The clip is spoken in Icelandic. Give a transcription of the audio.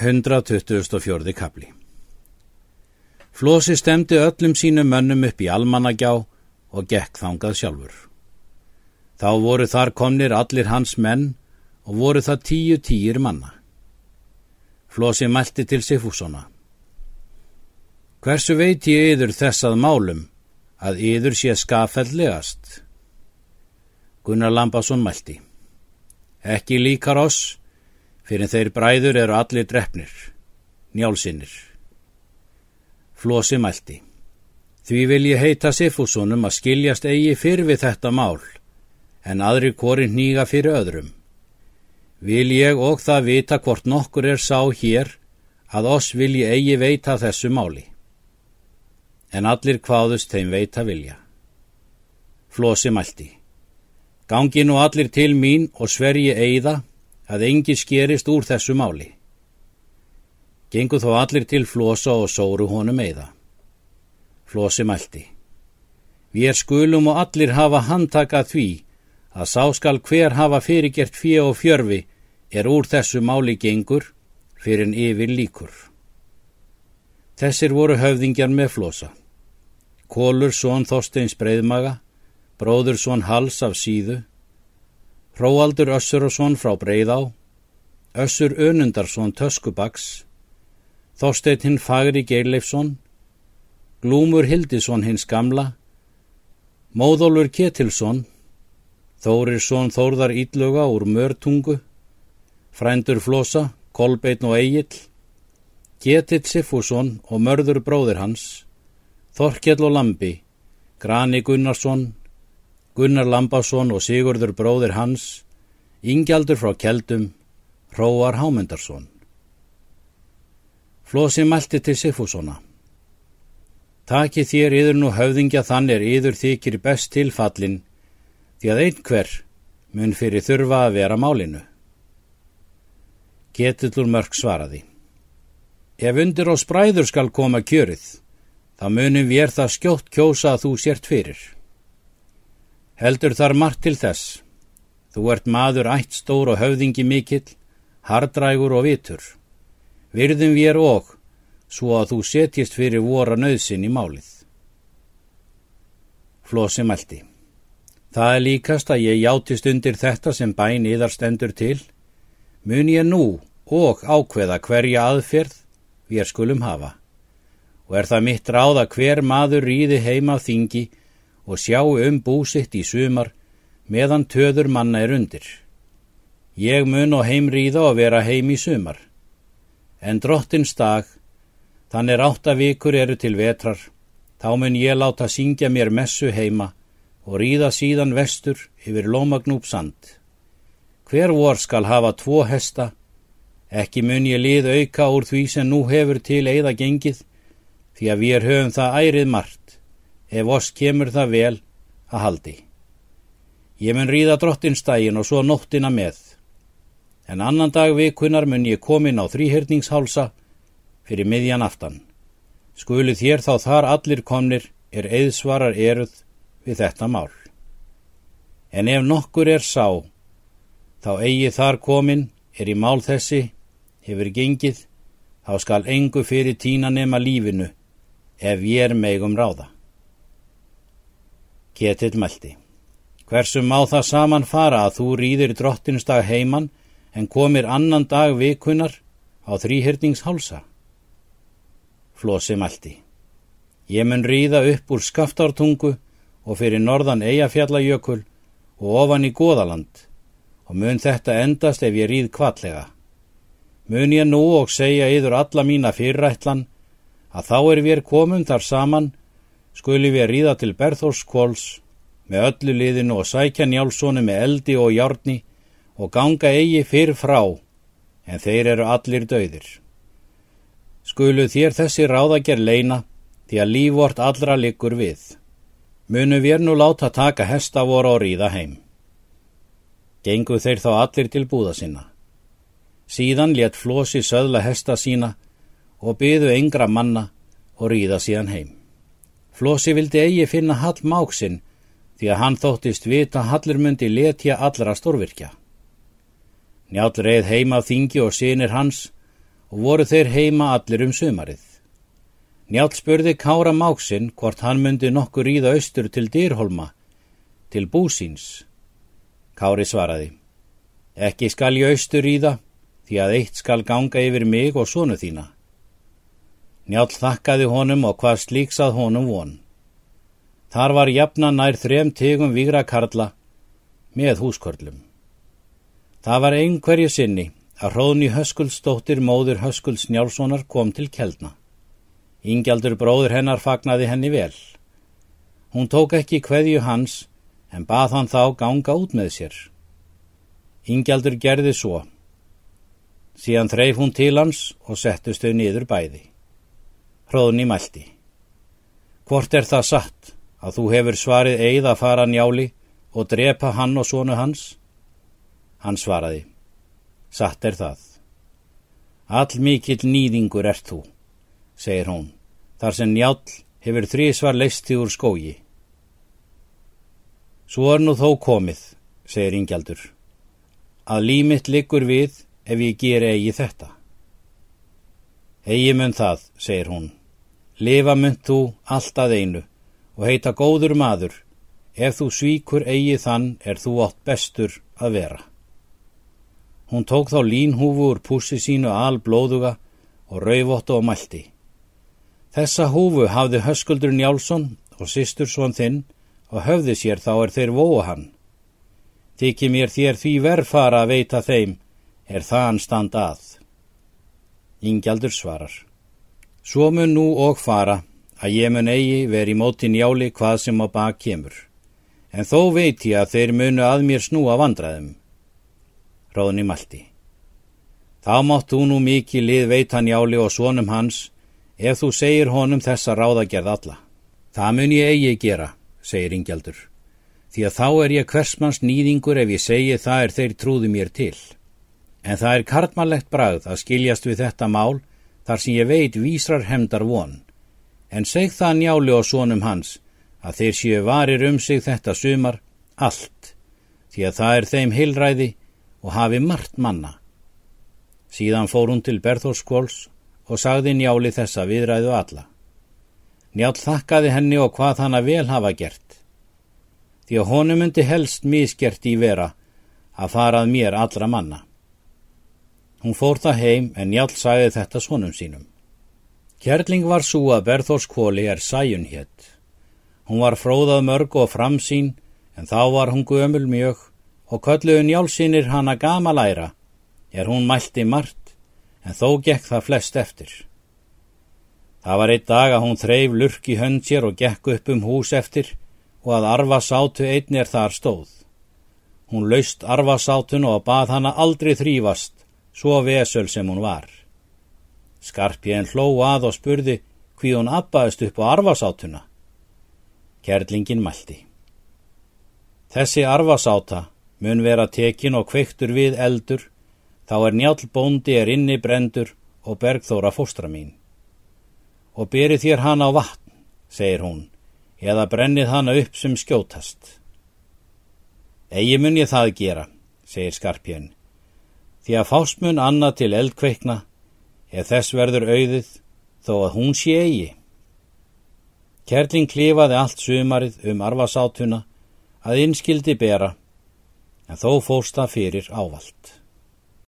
124. kapli Flósi stemdi öllum sínum mönnum upp í almannagjá og gekk þangað sjálfur. Þá voru þar komnir allir hans menn og voru það tíu tíir manna. Flósi mælti til Sifúsona. Hversu veit ég yður þessað málum að yður sé skaffellegast? Gunnar Lambasson mælti. Ekki líkar oss fyrir þeir bræður eru allir drefnir, njálsinnir. Flósi mælti. Því vil ég heita Sifúsonum að skiljast eigi fyrr við þetta mál, en aðri korin nýga fyrir öðrum. Vil ég og það vita hvort nokkur er sá hér, að oss vil ég eigi veita þessu máli. En allir hvaðust þeim veita vilja. Flósi mælti. Gangi nú allir til mín og sverji eigða, að engi skerist úr þessu máli. Gengu þó allir til flosa og sóru honum eða. Flosi mælti. Við er skulum og allir hafa handtakað því að sáskal hver hafa fyrirgert fjö og fjörfi er úr þessu máli gengur fyrir en yfir líkur. Þessir voru höfðingjar með flosa. Kólur són Þorsteins breyðmaga, bróður són Hals af síðu, Hróaldur Össurarsson frá Breiðá, Össur Önundarsson Töskubaks, Þorsteit hinn Fagri Geirleifsson, Glúmur Hildisson hins gamla, Móðólfur Ketilsson, Þórirsson Þórðar Ídluga úr Mörtungu, Frændur Flosa, Kolbeitn og Egil, Ketill Siffússon og mörður bróðir hans, Þorkjell og Lambi, Grani Gunnarsson, Gunnar Lambásson og Sigurður bróðir hans, Ingjaldur frá Kjeldum, Hróar Hámendarsson. Flósi mælti til Sifúsona. Taki þér yður nú höfðingja þann er yður þykir best tilfallin, því að einhver mun fyrir þurfa að vera málinu. Ketullur mörg svaraði. Ef undir á spræður skal koma kjörið, þá munum við er það skjótt kjósa að þú sért fyrir. Heldur þar margt til þess. Þú ert maður ætt stór og höfðingi mikill, hardrægur og vitur. Virðum við er og, svo að þú setjist fyrir voru nöðsin í málið. Flósi mælti. Það er líkast að ég játist undir þetta sem bæn yðar stendur til. Mun ég nú og ákveða hverja aðferð við skulum hafa. Og er það mitt ráð að hver maður rýði heima á þingi og sjáu um búsitt í sumar meðan töður manna er undir. Ég mun og heimríða og vera heim í sumar. En drottins dag, þannig átta vikur eru til vetrar, þá mun ég láta syngja mér messu heima og ríða síðan vestur yfir lómagnúp sand. Hver vor skal hafa tvo hesta, ekki mun ég lið auka úr því sem nú hefur til eigða gengið, því að við höfum það ærið margt ef oss kemur það vel að haldi. Ég mun ríða drottinstægin og svo nóttina með, en annan dag vikunar mun ég komin á þrýhyrningshálsa fyrir miðjan aftan. Skulu þér þá þar allir komnir er eðsvarar eruð við þetta mál. En ef nokkur er sá, þá eigi þar komin er í mál þessi, hefur gengið, þá skal engu fyrir tína nema lífinu ef ég er megum ráða. Ketill mælti. Hversum má það saman fara að þú rýðir drottinsdag heiman en komir annan dag vikunar á þrýhyrningshálsa? Flósi mælti. Ég mun rýða upp úr skaftártungu og fyrir norðan eigafjallajökul og ofan í goðaland og mun þetta endast ef ég rýð kvallega. Mun ég nú og segja yður alla mína fyrirætlan að þá er við komum þar saman skuli við ríða til Berþórskvóls með öllu liðinu og sækja njálssonu með eldi og hjárni og ganga eigi fyrr frá, en þeir eru allir döðir. Skulu þér þessi ráðager leina, því að lífvort allra liggur við. Munu við nú láta taka hesta voru og ríða heim. Gengu þeir þá allir til búða sinna. Síðan létt flosi söðla hesta sína og byðu yngra manna og ríða síðan heim. Flósi vildi eigi finna Hall Máksinn því að hann þóttist vita Hallur myndi letja allra stórvirkja. Njál reið heima þingi og sinir hans og voru þeir heima allir um sumarið. Njál spurði Kára Máksinn hvort hann myndi nokkur ríða austur til Dýrholma, til búsíns. Kári svaraði, ekki skal ég austur ríða, því að eitt skal ganga yfir mig og sonu þína. Njál þakkaði honum og hvað slíksað honum von. Þar var jafna nær þrem tegum vigra karla með húskörlum. Það var einhverju sinni að hróðni Höskuldsdóttir móður Höskulds Njálssonar kom til Kjeldna. Ingjaldur bróður hennar fagnaði henni vel. Hún tók ekki hverju hans en bað hann þá ganga út með sér. Ingjaldur gerði svo. Síðan þreif hún til hans og settust þau niður bæði. Hróðni mælti. Hvort er það satt að þú hefur svarið eigð að fara njáli og drepa hann og sonu hans? Hann svaraði. Satt er það. All mikill nýðingur ert þú, segir hún, þar sem njál hefur þrísvar leisti úr skógi. Svo er nú þó komið, segir Ingjaldur, að límitt liggur við ef ég ger eigi þetta. Egi mun það, segir hún, lifa mun þú alltaf einu og heita góður maður, ef þú svíkur eigi þann er þú átt bestur að vera. Hún tók þá línhúfu úr pússi sínu al blóðuga og rauvóttu og mælti. Þessa húfu hafði Höskuldur Njálsson og sýstur svon þinn og höfði sér þá er þeir vóa hann. Þykki mér þér því verfara að veita þeim, er þaðan stand að. Ingjaldur svarar. Svo mun nú og fara að ég mun eigi veri móti njáli hvað sem á bak kemur. En þó veit ég að þeir munu að mér snúa vandraðum. Róðni Malti. Þá mátt þú nú mikið lið veitan jáli og svonum hans ef þú segir honum þessa ráðagerð alla. Það mun ég eigi gera, segir Ingjaldur, því að þá er ég hversmanns nýðingur ef ég segi það er þeir trúðu mér til. En það er kartmannlegt bragð að skiljast við þetta mál þar sem ég veit vísrar hemdar von. En seg það njáli og svonum hans að þeir séu varir um sig þetta sumar allt, því að það er þeim heilræði og hafi margt manna. Síðan fór hún til Berþórskvóls og sagði njáli þessa viðræðu alla. Njál þakkaði henni og hvað hann að vel hafa gert. Því að honum myndi helst mískert í vera að farað mér allra manna. Hún fór það heim en njál sagði þetta svonum sínum. Kjerling var svo að Berþórskvóli er sæjun hétt. Hún var fróðað mörg og framsýn en þá var hún gömul mjög og kölluðu njálsýnir hana gamalæra, er hún mælti margt, en þó gekk það flest eftir. Það var einn dag að hún þreif lurk í hönd sér og gekk upp um hús eftir og að arvasátu einnir þar stóð. Hún laust arvasátun og bað hana aldrei þrýfast, svo vesöl sem hún var. Skarpjén hló að og spurði hví hún abbaðist upp á arvasátuna. Kerlingin mælti. Þessi arvasáta mun vera tekin og kveiktur við eldur, þá er njál bóndi er inni brendur og bergþóra fóstra mín. Og beri þér hana á vatn, segir hún, eða brennið hana upp sem skjótast. Egi mun ég það gera, segir Skarpjön, því að fásmun annað til eldkveikna, ef þess verður auðið, þó að hún sé eigi. Kerling klifaði allt sumarið um arvasátuna að innskildi bera en þó fósta fyrir ávalt.